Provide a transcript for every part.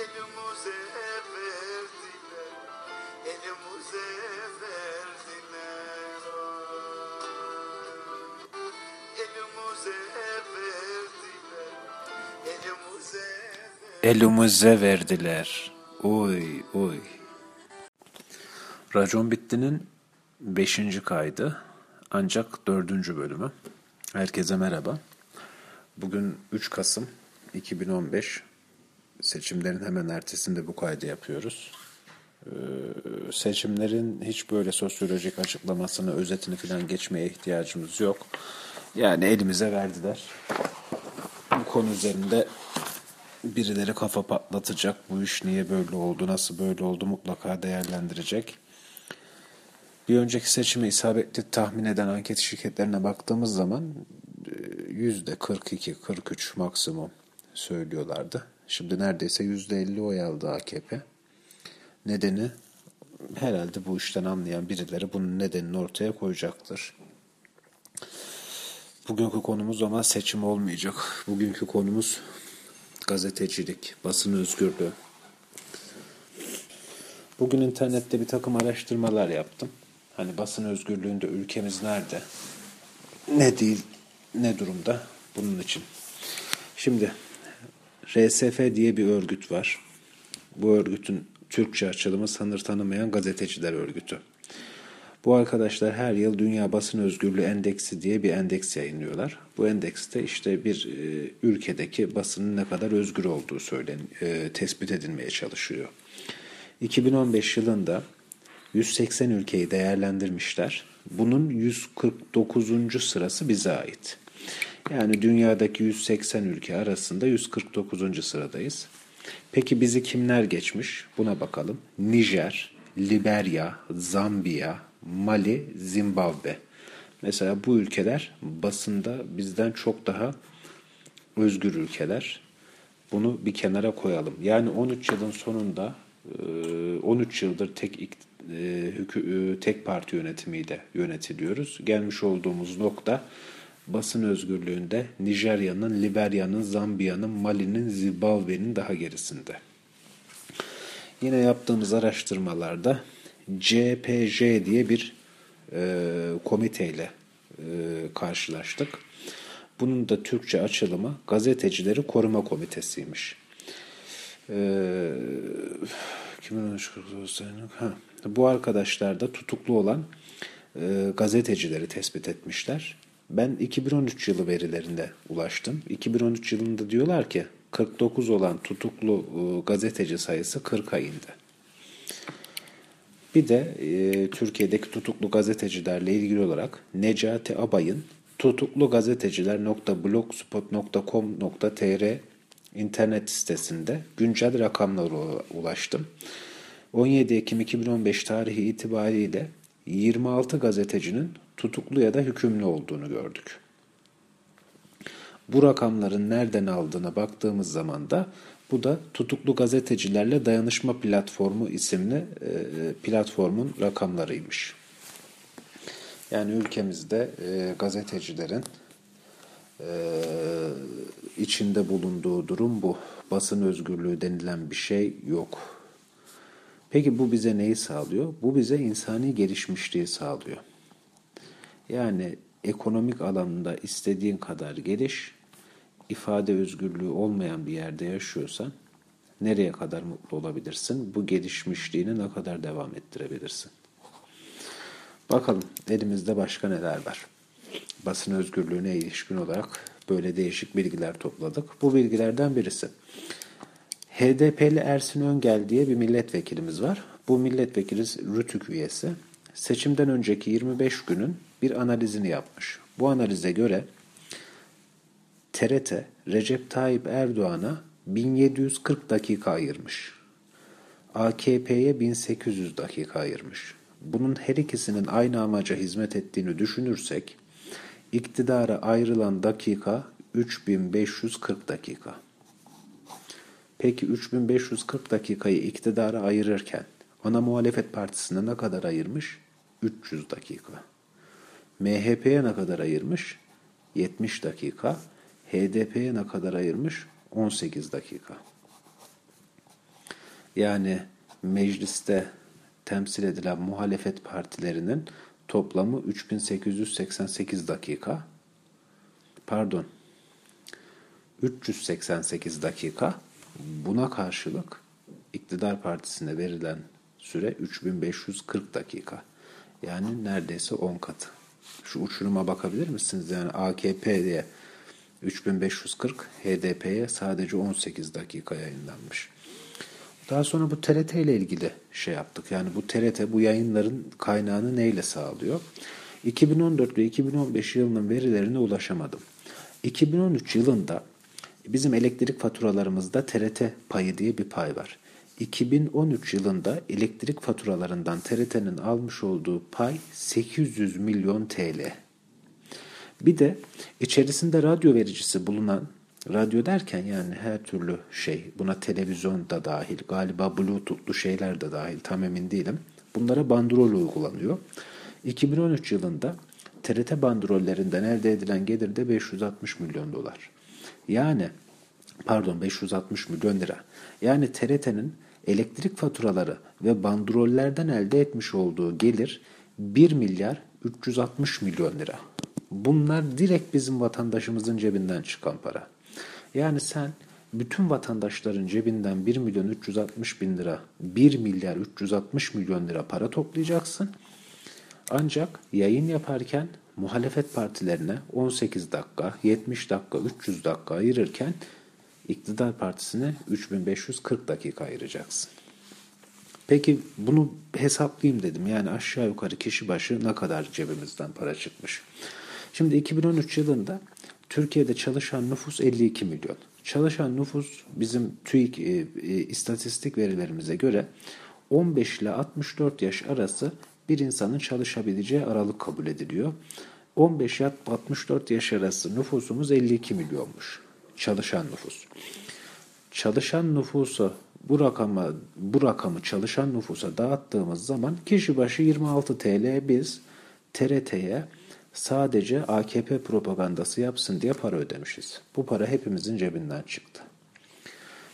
Elimize verdiler, elimize verdiler. Elimize verdiler, elimize Elimize verdiler. Oy oy. Racon Bitti'nin 5. kaydı ancak 4. bölümü. Herkese merhaba. Bugün 3 Kasım 2015 seçimlerin hemen ertesinde bu kaydı yapıyoruz. Ee, seçimlerin hiç böyle sosyolojik açıklamasını, özetini falan geçmeye ihtiyacımız yok. Yani elimize verdiler. Bu konu üzerinde birileri kafa patlatacak. Bu iş niye böyle oldu, nasıl böyle oldu mutlaka değerlendirecek. Bir önceki seçimi isabetli tahmin eden anket şirketlerine baktığımız zaman e, yüzde 42-43 maksimum söylüyorlardı. Şimdi neredeyse yüzde 50 oy aldı AKP. Nedeni herhalde bu işten anlayan birileri bunun nedenini ortaya koyacaktır. Bugünkü konumuz ama seçim olmayacak. Bugünkü konumuz gazetecilik, basın özgürlüğü. Bugün internette bir takım araştırmalar yaptım. Hani basın özgürlüğünde ülkemiz nerede? Ne değil, ne durumda? Bunun için. Şimdi RSF diye bir örgüt var. Bu örgütün Türkçe açılımı sınır tanımayan gazeteciler örgütü. Bu arkadaşlar her yıl Dünya Basın Özgürlüğü Endeksi diye bir endeks yayınlıyorlar. Bu endekste işte bir e, ülkedeki basının ne kadar özgür olduğu söylen, e, tespit edilmeye çalışıyor. 2015 yılında 180 ülkeyi değerlendirmişler. Bunun 149. sırası bize ait. Yani dünyadaki 180 ülke arasında 149. sıradayız. Peki bizi kimler geçmiş? Buna bakalım. Nijer, Liberya, Zambiya, Mali, Zimbabwe. Mesela bu ülkeler basında bizden çok daha özgür ülkeler. Bunu bir kenara koyalım. Yani 13 yılın sonunda 13 yıldır tek tek parti yönetimiyle yönetiliyoruz. Gelmiş olduğumuz nokta basın özgürlüğünde Nijerya'nın, Liberya'nın, Zambiya'nın, Mali'nin, Zimbabwe'nin daha gerisinde. Yine yaptığımız araştırmalarda CPJ diye bir e, komiteyle e, karşılaştık. Bunun da Türkçe açılımı Gazetecileri Koruma Komitesi'ymiş. E, kimin ha, Bu arkadaşlar da tutuklu olan e, gazetecileri tespit etmişler. Ben 2013 yılı verilerinde ulaştım. 2013 yılında diyorlar ki 49 olan tutuklu e, gazeteci sayısı 40'a indi. Bir de e, Türkiye'deki tutuklu gazetecilerle ilgili olarak Necati Abay'ın tutuklugazeteciler.blogspot.com.tr internet sitesinde güncel rakamlara ulaştım. 17 Ekim 2015 tarihi itibariyle 26 gazetecinin tutuklu ya da hükümlü olduğunu gördük. Bu rakamların nereden aldığına baktığımız zaman da bu da Tutuklu Gazetecilerle Dayanışma Platformu isimli e, platformun rakamlarıymış. Yani ülkemizde e, gazetecilerin e, içinde bulunduğu durum bu. Basın özgürlüğü denilen bir şey yok. Peki bu bize neyi sağlıyor? Bu bize insani gelişmişliği sağlıyor. Yani ekonomik alanında istediğin kadar geliş, ifade özgürlüğü olmayan bir yerde yaşıyorsan nereye kadar mutlu olabilirsin? Bu gelişmişliğini ne kadar devam ettirebilirsin? Bakalım elimizde başka neler var? Basın özgürlüğüne ilişkin olarak böyle değişik bilgiler topladık. Bu bilgilerden birisi. HDP'li Ersin Öngel diye bir milletvekilimiz var. Bu milletvekili Rütük üyesi. Seçimden önceki 25 günün bir analizini yapmış. Bu analize göre TRT Recep Tayyip Erdoğan'a 1740 dakika ayırmış. AKP'ye 1800 dakika ayırmış. Bunun her ikisinin aynı amaca hizmet ettiğini düşünürsek iktidara ayrılan dakika 3540 dakika. Peki 3540 dakikayı iktidara ayırırken ana muhalefet partisine ne kadar ayırmış? 300 dakika. MHP'ye ne kadar ayırmış? 70 dakika. HDP'ye ne kadar ayırmış? 18 dakika. Yani mecliste temsil edilen muhalefet partilerinin toplamı 3888 dakika. Pardon. 388 dakika. Buna karşılık iktidar partisine verilen süre 3540 dakika. Yani neredeyse 10 katı. Şu uçuruma bakabilir misiniz? Yani AKP'ye 3540, HDP'ye sadece 18 dakika yayınlanmış. Daha sonra bu TRT ile ilgili şey yaptık. Yani bu TRT bu yayınların kaynağını neyle sağlıyor? 2014 ve 2015 yılının verilerine ulaşamadım. 2013 yılında bizim elektrik faturalarımızda TRT payı diye bir pay var. 2013 yılında elektrik faturalarından TRT'nin almış olduğu pay 800 milyon TL. Bir de içerisinde radyo vericisi bulunan, radyo derken yani her türlü şey, buna televizyon da dahil, galiba bluetoothlu şeyler de dahil tam emin değilim. Bunlara bandrol uygulanıyor. 2013 yılında TRT bandrollerinden elde edilen gelir de 560 milyon dolar. Yani pardon 560 milyon lira. Yani TRT'nin elektrik faturaları ve bandrollerden elde etmiş olduğu gelir 1 milyar 360 milyon lira. Bunlar direkt bizim vatandaşımızın cebinden çıkan para. Yani sen bütün vatandaşların cebinden 1 milyon 360 bin lira, 1 milyar 360 milyon lira para toplayacaksın. Ancak yayın yaparken muhalefet partilerine 18 dakika, 70 dakika, 300 dakika ayırırken iktidar partisine 3540 dakika ayıracaksın. Peki bunu hesaplayayım dedim. Yani aşağı yukarı kişi başı ne kadar cebimizden para çıkmış. Şimdi 2013 yılında Türkiye'de çalışan nüfus 52 milyon. Çalışan nüfus bizim TÜİK e, e, istatistik verilerimize göre 15 ile 64 yaş arası bir insanın çalışabileceği aralık kabul ediliyor. 15 ile 64 yaş arası nüfusumuz 52 milyonmuş. Çalışan nüfus. Çalışan nüfusu bu rakamı bu rakamı çalışan nüfusa dağıttığımız zaman kişi başı 26 TL biz TRT'ye sadece AKP propagandası yapsın diye para ödemişiz. Bu para hepimizin cebinden çıktı.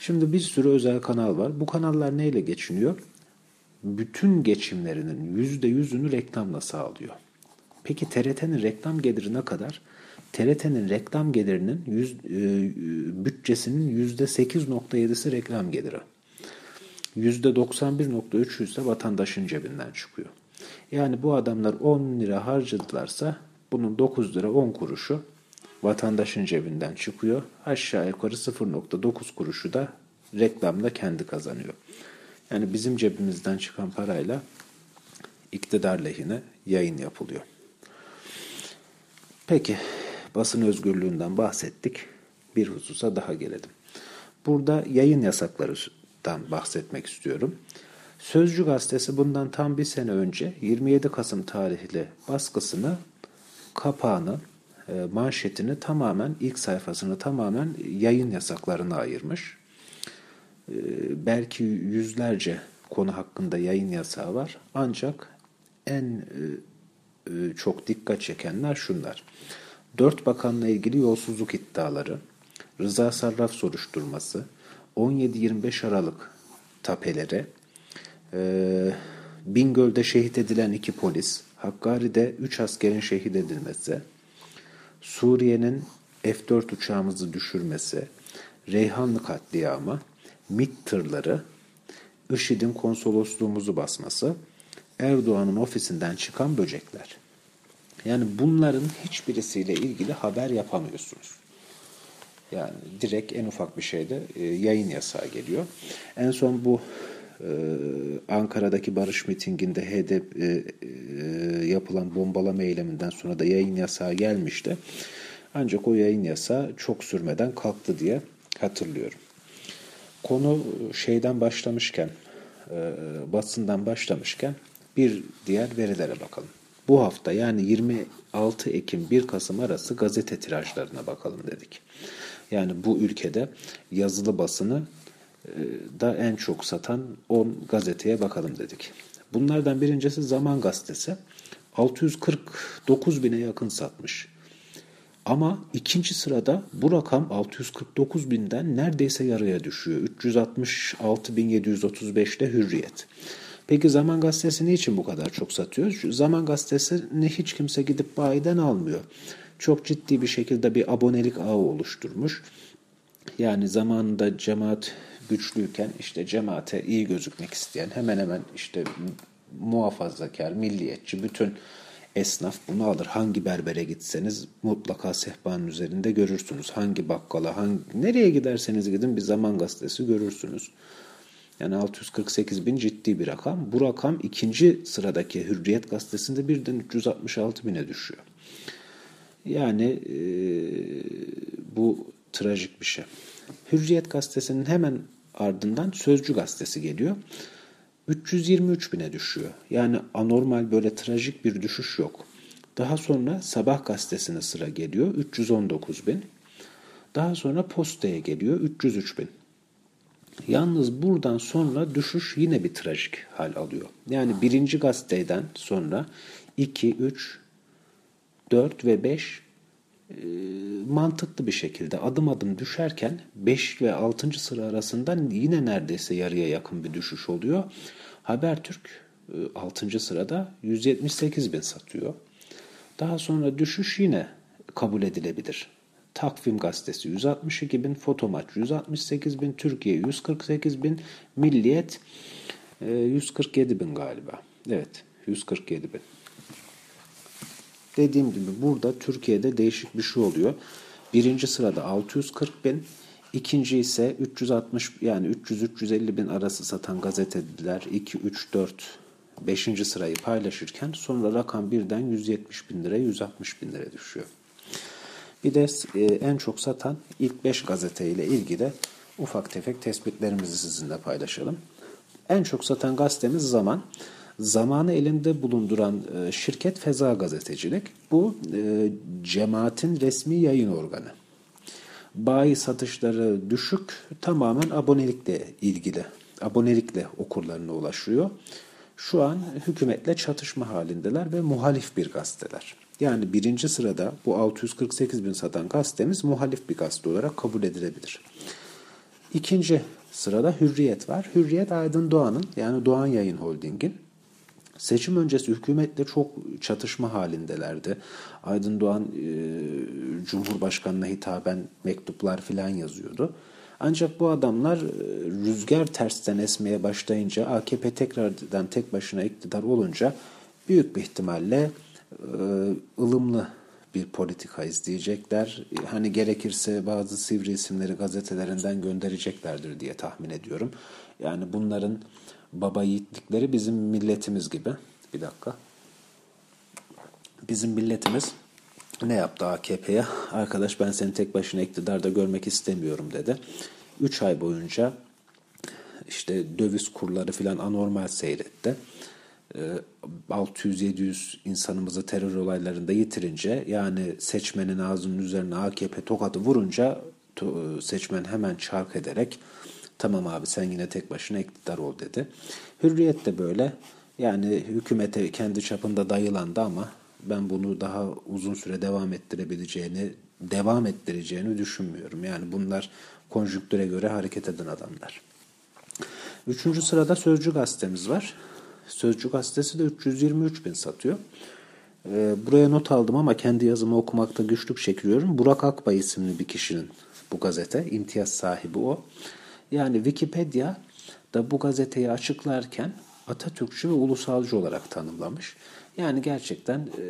Şimdi bir sürü özel kanal var. Bu kanallar neyle geçiniyor? Bütün geçimlerinin yüzde yüzünü reklamla sağlıyor. Peki TRT'nin reklam geliri ne kadar? TRT'nin reklam gelirinin yüz, e, bütçesinin yüzde 8.7'si reklam geliri. Yüzde 91.3'ü ise vatandaşın cebinden çıkıyor. Yani bu adamlar 10 lira harcadılarsa bunun 9 lira 10 kuruşu vatandaşın cebinden çıkıyor. Aşağı yukarı 0.9 kuruşu da reklamda kendi kazanıyor. Yani bizim cebimizden çıkan parayla iktidar lehine yayın yapılıyor. Peki basın özgürlüğünden bahsettik. Bir hususa daha gelelim. Burada yayın yasaklarından bahsetmek istiyorum. Sözcü gazetesi bundan tam bir sene önce 27 Kasım tarihli baskısını, kapağını, e, manşetini tamamen, ilk sayfasını tamamen yayın yasaklarına ayırmış. E, belki yüzlerce konu hakkında yayın yasağı var. Ancak en e, çok dikkat çekenler şunlar. Dört bakanla ilgili yolsuzluk iddiaları, Rıza Sarraf soruşturması, 17-25 Aralık tapeleri, e, Bingöl'de şehit edilen iki polis, Hakkari'de üç askerin şehit edilmesi, Suriye'nin F-4 uçağımızı düşürmesi, Reyhanlı katliamı, MİT tırları, IŞİD'in konsolosluğumuzu basması, Erdoğan'ın ofisinden çıkan böcekler. Yani bunların hiçbirisiyle ilgili haber yapamıyorsunuz. Yani direkt en ufak bir şeyde e, yayın yasağı geliyor. En son bu e, Ankara'daki barış mitinginde HDP e, yapılan bombalama eyleminden sonra da yayın yasağı gelmişti. Ancak o yayın yasağı çok sürmeden kalktı diye hatırlıyorum. Konu şeyden başlamışken, e, basından başlamışken bir diğer verilere bakalım. Bu hafta yani 26 Ekim 1 Kasım arası gazete tirajlarına bakalım dedik. Yani bu ülkede yazılı basını e, da en çok satan 10 gazeteye bakalım dedik. Bunlardan birincisi Zaman Gazetesi. 649 bine yakın satmış. Ama ikinci sırada bu rakam 649 binden neredeyse yarıya düşüyor. 366.735'te Hürriyet. Peki Zaman Gazetesi niçin bu kadar çok satıyor? Zaman Gazetesi'ni hiç kimse gidip bayiden almıyor. Çok ciddi bir şekilde bir abonelik ağı oluşturmuş. Yani zamanında cemaat güçlüyken işte cemaate iyi gözükmek isteyen hemen hemen işte muhafazakar, milliyetçi bütün esnaf bunu alır. Hangi berbere gitseniz mutlaka sehpanın üzerinde görürsünüz. Hangi bakkala, hangi, nereye giderseniz gidin bir zaman gazetesi görürsünüz. Yani 648 bin ciddi bir rakam. Bu rakam ikinci sıradaki Hürriyet gazetesinde birden 366 bine düşüyor. Yani e, bu trajik bir şey. Hürriyet gazetesinin hemen ardından Sözcü gazetesi geliyor. 323 bine düşüyor. Yani anormal böyle trajik bir düşüş yok. Daha sonra Sabah gazetesine sıra geliyor 319 bin. Daha sonra Posta'ya geliyor 303 bin. Yalnız buradan sonra düşüş yine bir trajik hal alıyor. Yani birinci gazeteden sonra 2, 3, 4 ve 5 e, mantıklı bir şekilde adım adım düşerken 5 ve 6. sıra arasında yine neredeyse yarıya yakın bir düşüş oluyor. Habertürk 6. E, sırada 178 bin satıyor. Daha sonra düşüş yine kabul edilebilir. Takvim gazetesi 162 bin, Fotomaç 168 bin, Türkiye 148 bin, Milliyet 147 e, bin galiba. Evet 147 bin. Dediğim gibi burada Türkiye'de değişik bir şey oluyor. Birinci sırada 640 bin, ikinci ise 360 yani 300-350 bin arası satan gazeteciler 2, 3, 4, 5. sırayı paylaşırken sonra rakam birden 170 bin lira 160 bin lira düşüyor. Bir de e, en çok satan ilk 5 gazete ile ilgili ufak tefek tespitlerimizi sizinle paylaşalım. En çok satan gazetemiz Zaman. Zamanı elinde bulunduran e, şirket Feza Gazetecilik. Bu e, cemaatin resmi yayın organı. Bayi satışları düşük, tamamen abonelikle ilgili. Abonelikle okurlarına ulaşıyor. Şu an hükümetle çatışma halindeler ve muhalif bir gazeteler. Yani birinci sırada bu 648 bin satan gazetemiz muhalif bir gazete olarak kabul edilebilir. İkinci sırada Hürriyet var. Hürriyet Aydın Doğan'ın yani Doğan Yayın Holding'in Seçim öncesi hükümetle çok çatışma halindelerdi. Aydın Doğan e, Cumhurbaşkanı'na hitaben mektuplar filan yazıyordu. Ancak bu adamlar e, rüzgar tersten esmeye başlayınca AKP tekrardan tek başına iktidar olunca büyük bir ihtimalle e, ılımlı bir politika izleyecekler. Hani gerekirse bazı sivri isimleri gazetelerinden göndereceklerdir diye tahmin ediyorum. Yani bunların baba yiğitlikleri bizim milletimiz gibi. Bir dakika. Bizim milletimiz ne yaptı AKP'ye? Arkadaş ben seni tek başına iktidarda görmek istemiyorum dedi. 3 ay boyunca işte döviz kurları filan anormal seyretti. 600-700 ee, insanımızı terör olaylarında yitirince yani seçmenin ağzının üzerine AKP tokadı vurunca seçmen hemen çark ederek Tamam abi sen yine tek başına iktidar ol dedi. Hürriyet de böyle. Yani hükümete kendi çapında dayılandı ama ben bunu daha uzun süre devam ettirebileceğini, devam ettireceğini düşünmüyorum. Yani bunlar konjüktüre göre hareket eden adamlar. Üçüncü sırada Sözcü gazetemiz var. Sözcü gazetesi de 323 bin satıyor. Ee, buraya not aldım ama kendi yazımı okumakta güçlük çekiyorum. Burak Akbay isimli bir kişinin bu gazete. imtiyaz sahibi o. Yani Wikipedia da bu gazeteyi açıklarken Atatürkçü ve ulusalcı olarak tanımlamış. Yani gerçekten e,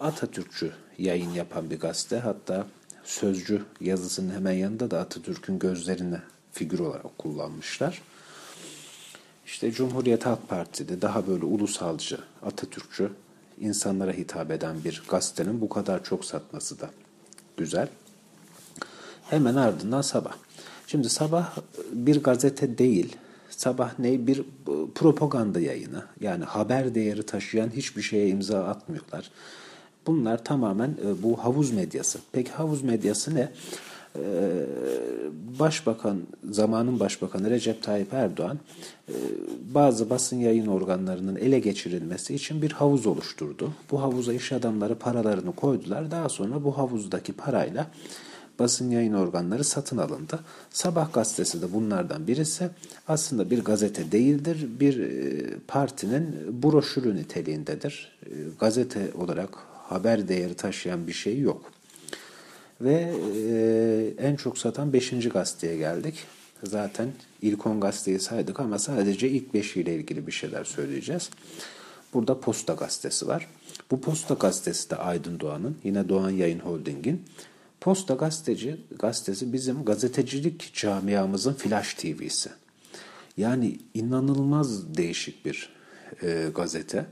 Atatürkçü yayın yapan bir gazete. Hatta sözcü yazısının hemen yanında da Atatürk'ün gözlerini figür olarak kullanmışlar. İşte Cumhuriyet Halk Partisi'de daha böyle ulusalcı, Atatürkçü, insanlara hitap eden bir gazetenin bu kadar çok satması da güzel. Hemen ardından sabah. Şimdi sabah bir gazete değil, sabah ne bir propaganda yayını. Yani haber değeri taşıyan hiçbir şeye imza atmıyorlar. Bunlar tamamen e, bu havuz medyası. Peki havuz medyası ne? e, Başbakan, zamanın Başbakanı Recep Tayyip Erdoğan e, bazı basın yayın organlarının ele geçirilmesi için bir havuz oluşturdu. Bu havuza iş adamları paralarını koydular. Daha sonra bu havuzdaki parayla basın yayın organları satın alındı. Sabah gazetesi de bunlardan birisi. Aslında bir gazete değildir. Bir e, partinin broşürü niteliğindedir. E, gazete olarak haber değeri taşıyan bir şey yok. Ve e, en çok satan 5. gazeteye geldik. Zaten ilk 10 gazeteyi saydık ama sadece ilk 5 ile ilgili bir şeyler söyleyeceğiz. Burada Posta Gazetesi var. Bu Posta Gazetesi de Aydın Doğan'ın, yine Doğan Yayın Holding'in. Posta Gazeteci, gazetesi bizim gazetecilik camiamızın Flash TV'si. Yani inanılmaz değişik bir e, gazete.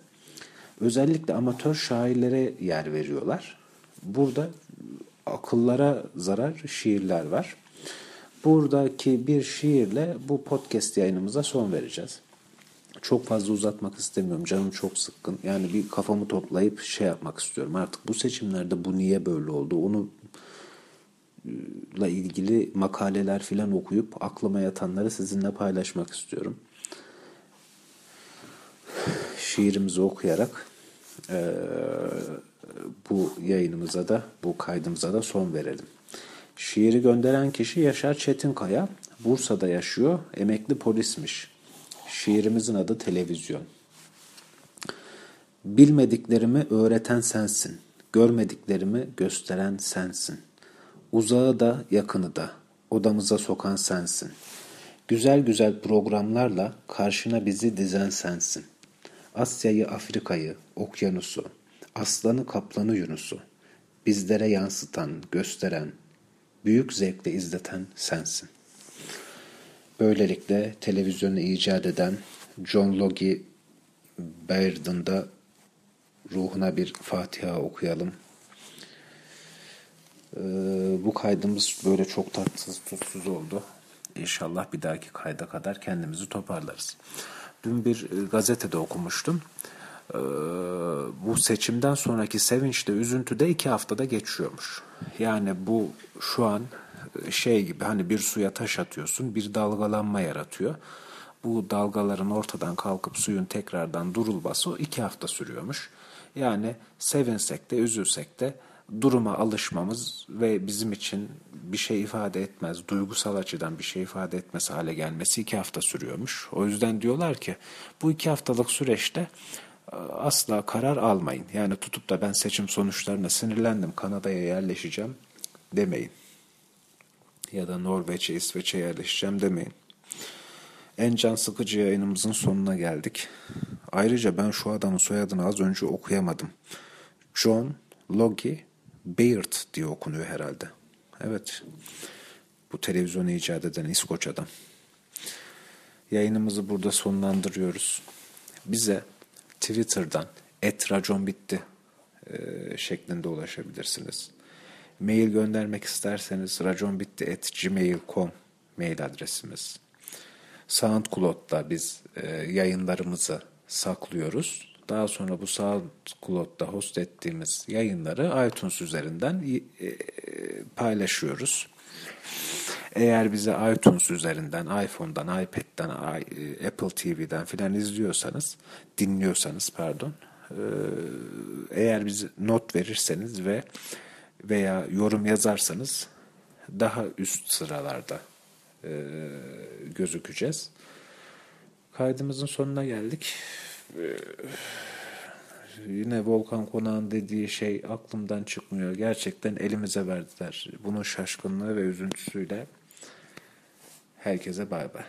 Özellikle amatör şairlere yer veriyorlar. Burada akıllara zarar şiirler var. Buradaki bir şiirle bu podcast yayınımıza son vereceğiz. Çok fazla uzatmak istemiyorum. Canım çok sıkkın. Yani bir kafamı toplayıp şey yapmak istiyorum. Artık bu seçimlerde bu niye böyle oldu onu ile ilgili makaleler filan okuyup aklıma yatanları sizinle paylaşmak istiyorum. Şiirimizi okuyarak e, bu yayınımıza da, bu kaydımıza da son verelim. Şiiri gönderen kişi Yaşar Çetinkaya. Bursa'da yaşıyor, emekli polismiş. Şiirimizin adı Televizyon. Bilmediklerimi öğreten sensin. Görmediklerimi gösteren sensin. Uzağı da yakını da odamıza sokan sensin. Güzel güzel programlarla karşına bizi dizen sensin. Asya'yı, Afrika'yı, okyanusu, aslanı, kaplanı, Yunus'u bizlere yansıtan, gösteren, büyük zevkle izleten sensin. Böylelikle televizyonu icat eden John Logie Baird'ın da ruhuna bir Fatiha okuyalım. Ee, bu kaydımız böyle çok tatsız tutsuz oldu. İnşallah bir dahaki kayda kadar kendimizi toparlarız. Dün bir e, gazetede okumuştum. Ee, bu seçimden sonraki sevinçte üzüntüde iki haftada geçiyormuş. Yani bu şu an e, şey gibi hani bir suya taş atıyorsun bir dalgalanma yaratıyor. Bu dalgaların ortadan kalkıp suyun tekrardan durulması o iki hafta sürüyormuş. Yani sevinsek de üzülsek de duruma alışmamız ve bizim için bir şey ifade etmez, duygusal açıdan bir şey ifade etmesi hale gelmesi iki hafta sürüyormuş. O yüzden diyorlar ki bu iki haftalık süreçte e, asla karar almayın. Yani tutup da ben seçim sonuçlarına sinirlendim, Kanada'ya yerleşeceğim demeyin. Ya da Norveç'e, İsveç'e yerleşeceğim demeyin. En can sıkıcı yayınımızın sonuna geldik. Ayrıca ben şu adamın soyadını az önce okuyamadım. John Logie Baird diye okunuyor herhalde. Evet. Bu televizyonu icat eden İskoç adam. Yayınımızı burada sonlandırıyoruz. Bize Twitter'dan et e, şeklinde ulaşabilirsiniz. Mail göndermek isterseniz raconbitti@gmail.com mail adresimiz. SoundCloud'da biz e, yayınlarımızı saklıyoruz. Daha sonra bu SoundCloud'da host ettiğimiz yayınları iTunes üzerinden e, paylaşıyoruz. Eğer bizi iTunes üzerinden, iPhone'dan, iPad'den, e, Apple TV'den filan izliyorsanız, dinliyorsanız pardon, e, eğer bize not verirseniz ve veya yorum yazarsanız daha üst sıralarda gözükeceğiz. Kaydımızın sonuna geldik. Ee, yine Volkan Konağ'ın dediği şey aklımdan çıkmıyor. Gerçekten elimize verdiler. Bunun şaşkınlığı ve üzüntüsüyle herkese bay bay.